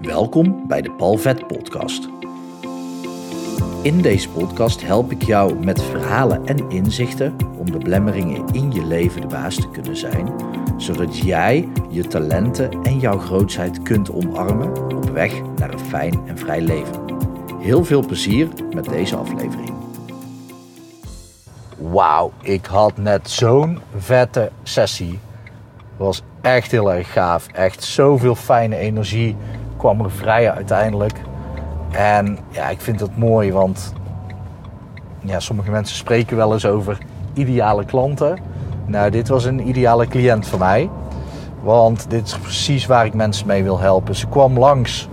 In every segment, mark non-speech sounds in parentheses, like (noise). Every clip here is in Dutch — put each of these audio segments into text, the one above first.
Welkom bij de Palvet Podcast. In deze podcast help ik jou met verhalen en inzichten om de belemmeringen in je leven de baas te kunnen zijn, zodat jij je talenten en jouw grootheid kunt omarmen op weg naar een fijn en vrij leven. Heel veel plezier met deze aflevering. Wauw, ik had net zo'n vette sessie. Het was echt heel erg gaaf. Echt zoveel fijne energie kwam er vrij uiteindelijk. En ja, ik vind het mooi, want ja, sommige mensen spreken wel eens over ideale klanten. Nou, dit was een ideale cliënt voor mij. Want dit is precies waar ik mensen mee wil helpen. Ze kwam langs,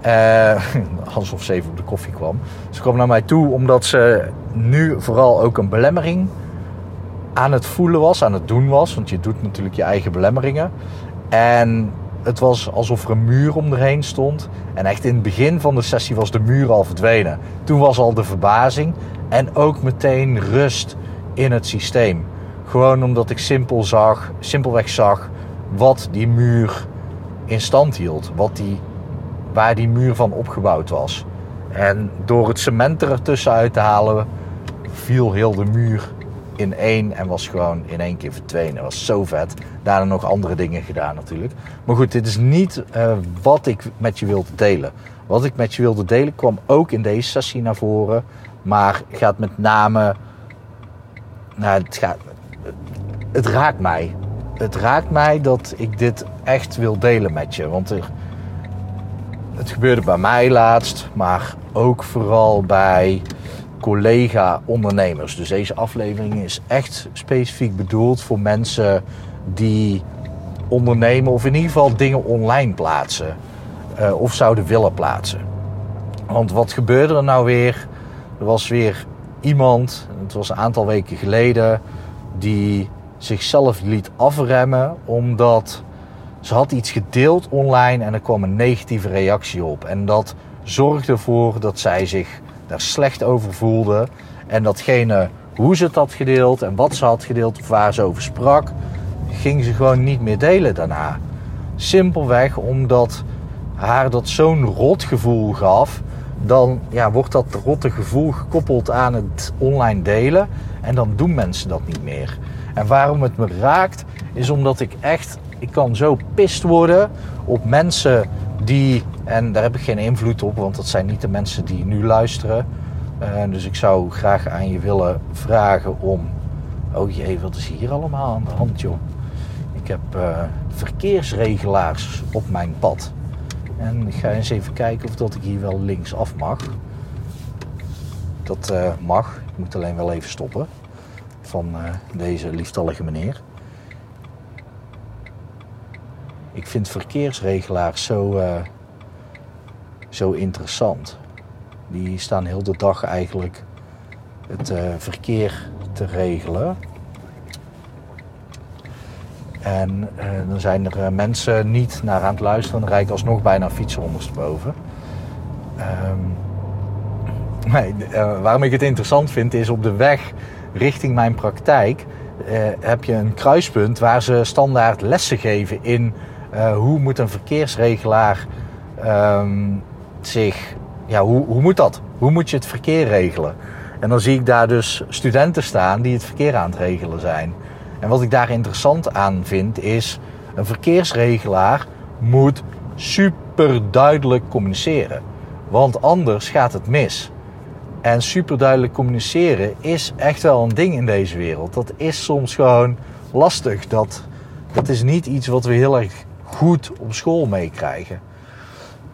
eh, (laughs) alsof ze even op de koffie kwam. Ze kwam naar mij toe omdat ze nu vooral ook een belemmering aan het voelen was, aan het doen was. Want je doet natuurlijk je eigen belemmeringen. En het was alsof er een muur om erheen stond. En echt in het begin van de sessie was de muur al verdwenen. Toen was al de verbazing en ook meteen rust in het systeem. Gewoon omdat ik simpel zag, simpelweg zag wat die muur in stand hield. Wat die, waar die muur van opgebouwd was. En door het cement er tussenuit te halen, viel heel de muur in één en was gewoon in één keer verdwenen. Dat was zo vet. Daarna nog andere dingen gedaan natuurlijk. Maar goed, dit is niet uh, wat ik met je wilde delen. Wat ik met je wilde delen kwam ook in deze sessie naar voren. Maar gaat met name. Nou, het, gaat, het raakt mij. Het raakt mij dat ik dit echt wil delen met je. Want het gebeurde bij mij laatst, maar ook vooral bij collega-ondernemers. Dus deze aflevering is echt specifiek bedoeld voor mensen die ondernemen of in ieder geval dingen online plaatsen. Uh, of zouden willen plaatsen. Want wat gebeurde er nou weer? Er was weer iemand, het was een aantal weken geleden, die zichzelf liet afremmen omdat ze had iets gedeeld online en er kwam een negatieve reactie op. En dat zorgde ervoor dat zij zich daar slecht over voelde. En datgene hoe ze het had gedeeld en wat ze had gedeeld of waar ze over sprak, ging ze gewoon niet meer delen daarna. Simpelweg omdat haar dat zo'n rot gevoel gaf. Dan ja, wordt dat rotte gevoel gekoppeld aan het online delen. En dan doen mensen dat niet meer. En waarom het me raakt, is omdat ik echt. Ik kan zo pist worden op mensen die, en daar heb ik geen invloed op, want dat zijn niet de mensen die nu luisteren. Uh, dus ik zou graag aan je willen vragen om. Oh jee, wat is hier allemaal aan de hand, joh? Ik heb uh, verkeersregelaars op mijn pad. En ik ga eens even kijken of dat ik hier wel linksaf mag. Dat uh, mag. Ik moet alleen wel even stoppen. Van deze lieftallige meneer. Ik vind verkeersregelaars zo, uh, zo interessant. Die staan heel de dag eigenlijk het uh, verkeer te regelen. En uh, dan zijn er mensen niet naar aan het luisteren. Dan ik alsnog bijna fietsen ondersteboven. Nee, waarom ik het interessant vind is op de weg richting mijn praktijk... heb je een kruispunt waar ze standaard lessen geven in uh, hoe moet een verkeersregelaar um, zich. Ja, hoe, hoe moet dat? Hoe moet je het verkeer regelen? En dan zie ik daar dus studenten staan die het verkeer aan het regelen zijn. En wat ik daar interessant aan vind is. Een verkeersregelaar moet super duidelijk communiceren. Want anders gaat het mis. En super duidelijk communiceren is echt wel een ding in deze wereld. Dat is soms gewoon lastig. Dat, dat is niet iets wat we heel erg goed op school meekrijgen.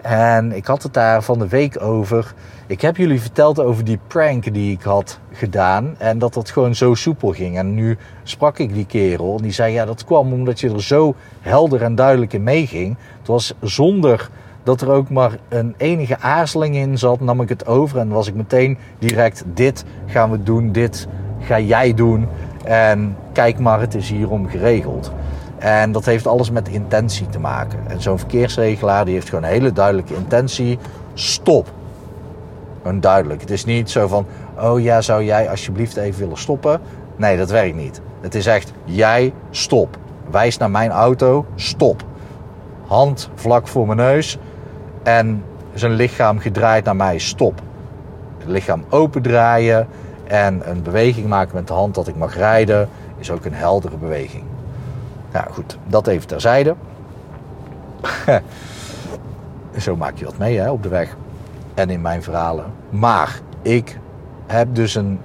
En ik had het daar van de week over. Ik heb jullie verteld over die prank die ik had gedaan. En dat dat gewoon zo soepel ging. En nu sprak ik die kerel. En die zei: Ja, dat kwam omdat je er zo helder en duidelijk in meeging. Het was zonder dat er ook maar een enige aarzeling in zat. Nam ik het over en was ik meteen direct: Dit gaan we doen. Dit ga jij doen. En kijk maar, het is hierom geregeld. En dat heeft alles met intentie te maken. En zo'n verkeersregelaar die heeft gewoon een hele duidelijke intentie. Stop. Een duidelijk. Het is niet zo van, oh ja, zou jij alsjeblieft even willen stoppen? Nee, dat werkt niet. Het is echt, jij stop. Wijs naar mijn auto, stop. Hand vlak voor mijn neus. en zijn lichaam gedraaid naar mij stop. Het lichaam opendraaien en een beweging maken met de hand dat ik mag rijden is ook een heldere beweging. Nou goed, dat even terzijde. (laughs) Zo maak je wat mee hè, op de weg en in mijn verhalen. Maar ik heb dus een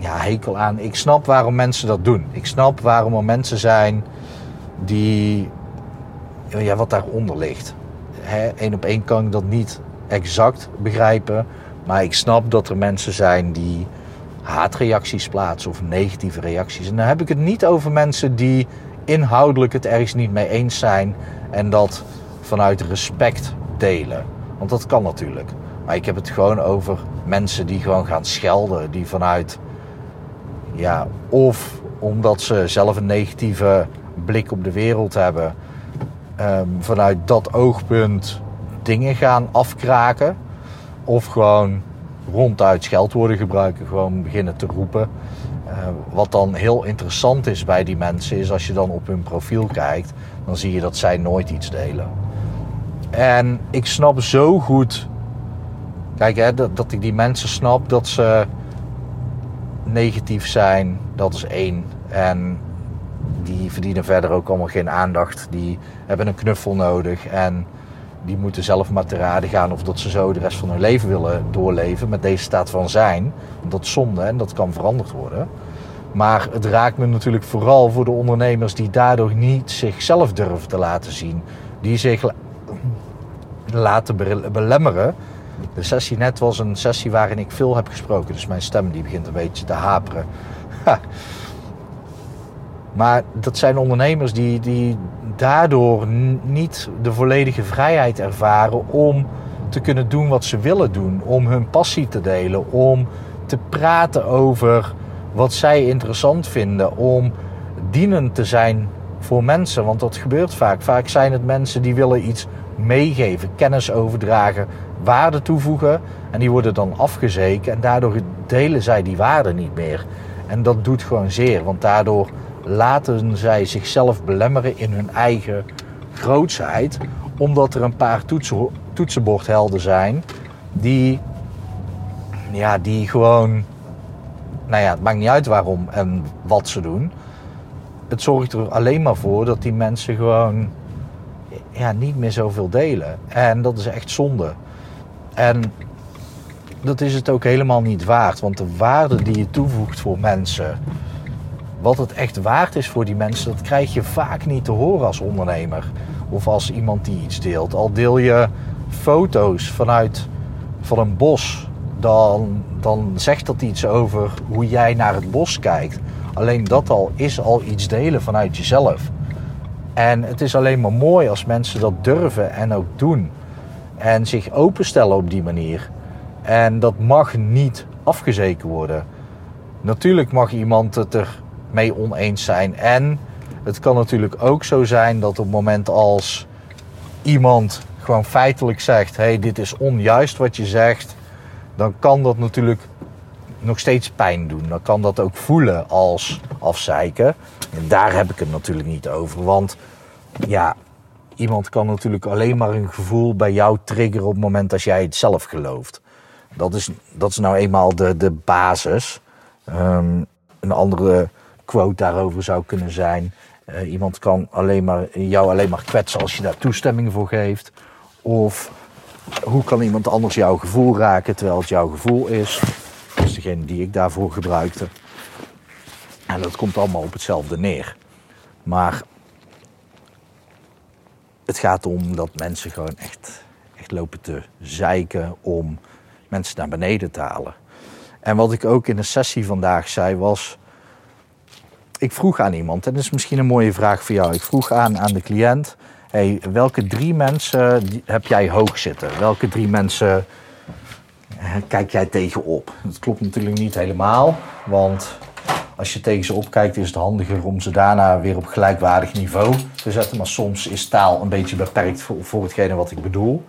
ja, hekel aan. Ik snap waarom mensen dat doen. Ik snap waarom er mensen zijn die. Ja, wat daaronder ligt. Eén op één kan ik dat niet exact begrijpen. Maar ik snap dat er mensen zijn die haatreacties plaatsen of negatieve reacties. En dan heb ik het niet over mensen die inhoudelijk het ergens niet mee eens zijn en dat vanuit respect delen. Want dat kan natuurlijk. Maar ik heb het gewoon over mensen die gewoon gaan schelden, die vanuit ja, of omdat ze zelf een negatieve blik op de wereld hebben, um, vanuit dat oogpunt dingen gaan afkraken. Of gewoon ronduit scheldwoorden gebruiken, gewoon beginnen te roepen. Uh, wat dan heel interessant is bij die mensen, is als je dan op hun profiel kijkt, dan zie je dat zij nooit iets delen. En ik snap zo goed, kijk hè, dat, dat ik die mensen snap dat ze negatief zijn, dat is één. En die verdienen verder ook allemaal geen aandacht. Die hebben een knuffel nodig en die moeten zelf maar te raden gaan of dat ze zo de rest van hun leven willen doorleven met deze staat van zijn. Dat is zonde en dat kan veranderd worden. Maar het raakt me natuurlijk vooral voor de ondernemers die daardoor niet zichzelf durven te laten zien. Die zich laten belemmeren de sessie net was een sessie waarin ik veel heb gesproken. Dus mijn stem die begint een beetje te haperen. Maar dat zijn ondernemers die, die daardoor niet de volledige vrijheid ervaren om te kunnen doen wat ze willen doen. Om hun passie te delen. Om te praten over wat zij interessant vinden. Om dienend te zijn voor mensen. Want dat gebeurt vaak. Vaak zijn het mensen die willen iets meegeven, kennis overdragen, waarde toevoegen. En die worden dan afgezeken en daardoor delen zij die waarde niet meer. En dat doet gewoon zeer, want daardoor laten zij zichzelf belemmeren in hun eigen grootsheid. Omdat er een paar toetsen, toetsenbordhelden zijn die, ja, die gewoon... Nou ja, het maakt niet uit waarom en wat ze doen. Het zorgt er alleen maar voor dat die mensen gewoon ja, niet meer zoveel delen. En dat is echt zonde. En dat is het ook helemaal niet waard. Want de waarde die je toevoegt voor mensen, wat het echt waard is voor die mensen, dat krijg je vaak niet te horen als ondernemer. Of als iemand die iets deelt. Al deel je foto's vanuit van een bos, dan, dan zegt dat iets over hoe jij naar het bos kijkt. Alleen dat al is al iets delen vanuit jezelf. En het is alleen maar mooi als mensen dat durven en ook doen. En zich openstellen op die manier. En dat mag niet afgezeken worden. Natuurlijk mag iemand het er mee oneens zijn. En het kan natuurlijk ook zo zijn dat op het moment als iemand gewoon feitelijk zegt: hé, hey, dit is onjuist wat je zegt, dan kan dat natuurlijk nog steeds pijn doen. Dan kan dat ook voelen als afzeiken. En daar heb ik het natuurlijk niet over. Want ja, iemand kan natuurlijk alleen maar een gevoel bij jou triggeren op het moment dat jij het zelf gelooft. Dat is, dat is nou eenmaal de, de basis. Um, een andere quote daarover zou kunnen zijn. Uh, iemand kan alleen maar, jou alleen maar kwetsen als je daar toestemming voor geeft. Of hoe kan iemand anders jouw gevoel raken terwijl het jouw gevoel is. Dat is degene die ik daarvoor gebruikte. En dat komt allemaal op hetzelfde neer. Maar het gaat om dat mensen gewoon echt, echt lopen te zeiken om mensen naar beneden te halen. En wat ik ook in de sessie vandaag zei was. Ik vroeg aan iemand, en dat is misschien een mooie vraag voor jou. Ik vroeg aan aan de cliënt: hey, welke drie mensen heb jij hoog zitten? Welke drie mensen eh, kijk jij tegenop? Dat klopt natuurlijk niet helemaal, want als je tegen ze opkijkt, is het handiger om ze daarna weer op gelijkwaardig niveau te zetten. Maar soms is taal een beetje beperkt voor, voor hetgene wat ik bedoel.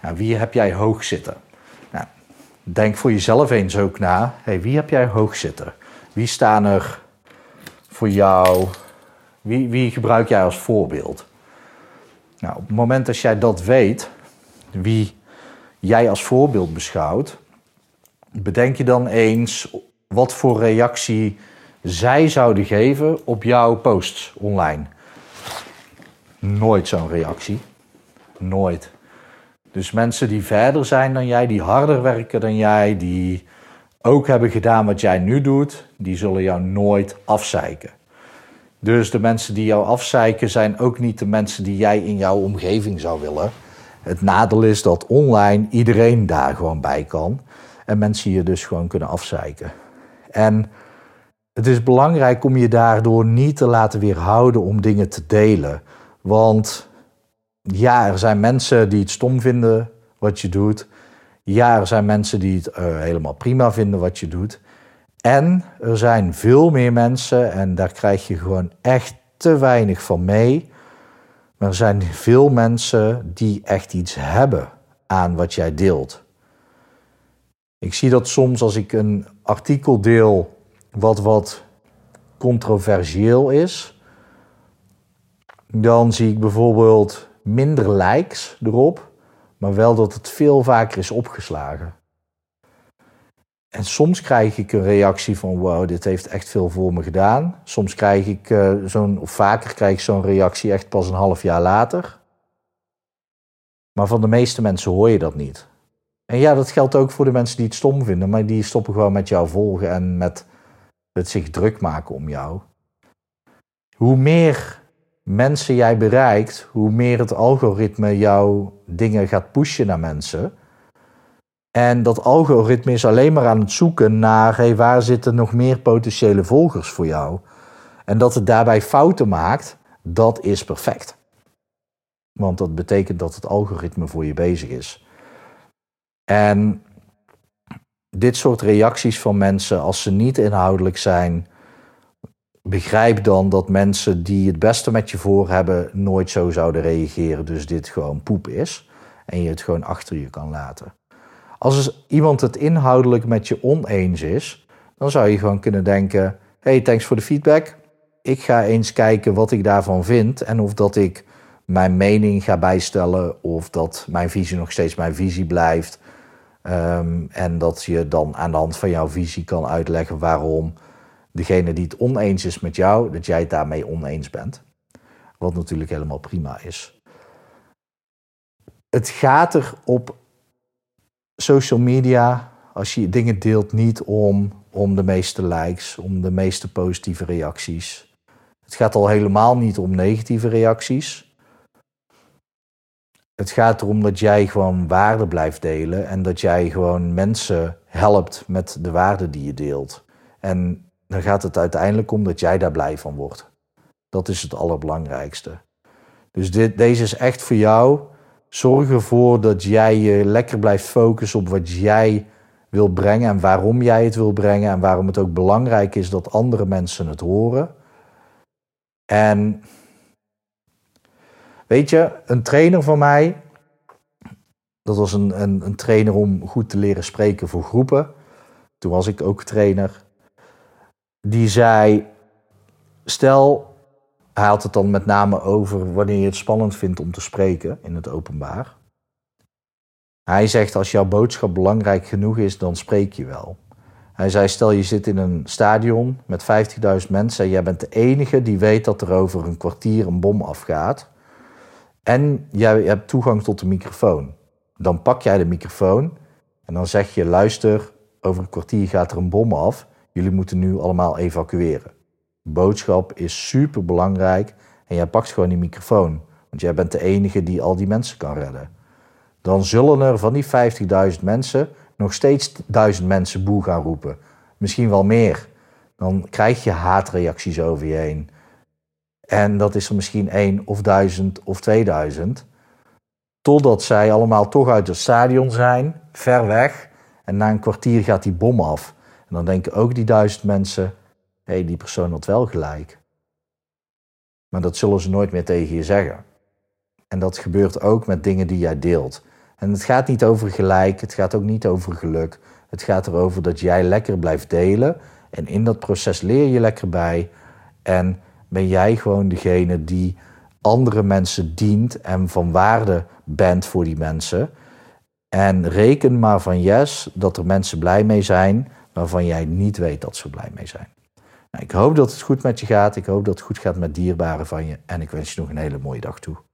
Nou, wie heb jij hoog zitten? Nou, denk voor jezelf eens ook na. Hey, wie heb jij hoog zitten? Wie staan er voor jou? Wie, wie gebruik jij als voorbeeld? Nou, op het moment dat jij dat weet, wie jij als voorbeeld beschouwt, bedenk je dan eens wat voor reactie zij zouden geven op jouw posts online. Nooit zo'n reactie. Nooit. Dus mensen die verder zijn dan jij, die harder werken dan jij, die ook hebben gedaan wat jij nu doet, die zullen jou nooit afzeiken. Dus de mensen die jou afzeiken zijn ook niet de mensen die jij in jouw omgeving zou willen. Het nadeel is dat online iedereen daar gewoon bij kan en mensen je dus gewoon kunnen afzeiken. En het is belangrijk om je daardoor niet te laten weerhouden om dingen te delen. Want ja, er zijn mensen die het stom vinden wat je doet. Ja, er zijn mensen die het uh, helemaal prima vinden wat je doet. En er zijn veel meer mensen, en daar krijg je gewoon echt te weinig van mee. Maar er zijn veel mensen die echt iets hebben aan wat jij deelt. Ik zie dat soms als ik een artikel deel wat wat controversieel is, dan zie ik bijvoorbeeld minder likes erop, maar wel dat het veel vaker is opgeslagen. En soms krijg ik een reactie van wow, dit heeft echt veel voor me gedaan. Soms krijg ik uh, zo'n, of vaker krijg ik zo'n reactie echt pas een half jaar later. Maar van de meeste mensen hoor je dat niet. En ja, dat geldt ook voor de mensen die het stom vinden, maar die stoppen gewoon met jou volgen en met het zich druk maken om jou. Hoe meer mensen jij bereikt, hoe meer het algoritme jouw dingen gaat pushen naar mensen. En dat algoritme is alleen maar aan het zoeken naar hey, waar zitten nog meer potentiële volgers voor jou. En dat het daarbij fouten maakt, dat is perfect. Want dat betekent dat het algoritme voor je bezig is. En dit soort reacties van mensen, als ze niet inhoudelijk zijn, begrijp dan dat mensen die het beste met je voor hebben, nooit zo zouden reageren. Dus dit gewoon poep is en je het gewoon achter je kan laten. Als iemand het inhoudelijk met je oneens is, dan zou je gewoon kunnen denken: hey, thanks voor de feedback. Ik ga eens kijken wat ik daarvan vind en of dat ik mijn mening ga bijstellen of dat mijn visie nog steeds mijn visie blijft. Um, en dat je dan aan de hand van jouw visie kan uitleggen waarom degene die het oneens is met jou, dat jij het daarmee oneens bent. Wat natuurlijk helemaal prima is. Het gaat er op social media, als je dingen deelt, niet om, om de meeste likes, om de meeste positieve reacties. Het gaat al helemaal niet om negatieve reacties. Het gaat erom dat jij gewoon waarde blijft delen en dat jij gewoon mensen helpt met de waarde die je deelt. En dan gaat het uiteindelijk om dat jij daar blij van wordt. Dat is het allerbelangrijkste. Dus dit, deze is echt voor jou. Zorg ervoor dat jij je lekker blijft focussen op wat jij wil brengen en waarom jij het wil brengen en waarom het ook belangrijk is dat andere mensen het horen. En Weet je, een trainer van mij, dat was een, een, een trainer om goed te leren spreken voor groepen. Toen was ik ook trainer. Die zei, stel, hij had het dan met name over wanneer je het spannend vindt om te spreken in het openbaar. Hij zegt, als jouw boodschap belangrijk genoeg is, dan spreek je wel. Hij zei, stel je zit in een stadion met 50.000 mensen en jij bent de enige die weet dat er over een kwartier een bom afgaat. En jij hebt toegang tot de microfoon. Dan pak jij de microfoon en dan zeg je: luister, over een kwartier gaat er een bom af. Jullie moeten nu allemaal evacueren. Boodschap is super belangrijk en jij pakt gewoon die microfoon. Want jij bent de enige die al die mensen kan redden. Dan zullen er van die 50.000 mensen nog steeds duizend mensen boe gaan roepen. Misschien wel meer. Dan krijg je haatreacties over je heen. En dat is er misschien één of duizend of tweeduizend. Totdat zij allemaal toch uit het stadion zijn, ver weg. En na een kwartier gaat die bom af. En dan denken ook die duizend mensen: hey, die persoon had wel gelijk. Maar dat zullen ze nooit meer tegen je zeggen. En dat gebeurt ook met dingen die jij deelt. En het gaat niet over gelijk, het gaat ook niet over geluk. Het gaat erover dat jij lekker blijft delen. En in dat proces leer je lekker bij. En ben jij gewoon degene die andere mensen dient en van waarde bent voor die mensen. En reken maar van yes dat er mensen blij mee zijn waarvan jij niet weet dat ze blij mee zijn. Nou, ik hoop dat het goed met je gaat. Ik hoop dat het goed gaat met dierbaren van je. En ik wens je nog een hele mooie dag toe.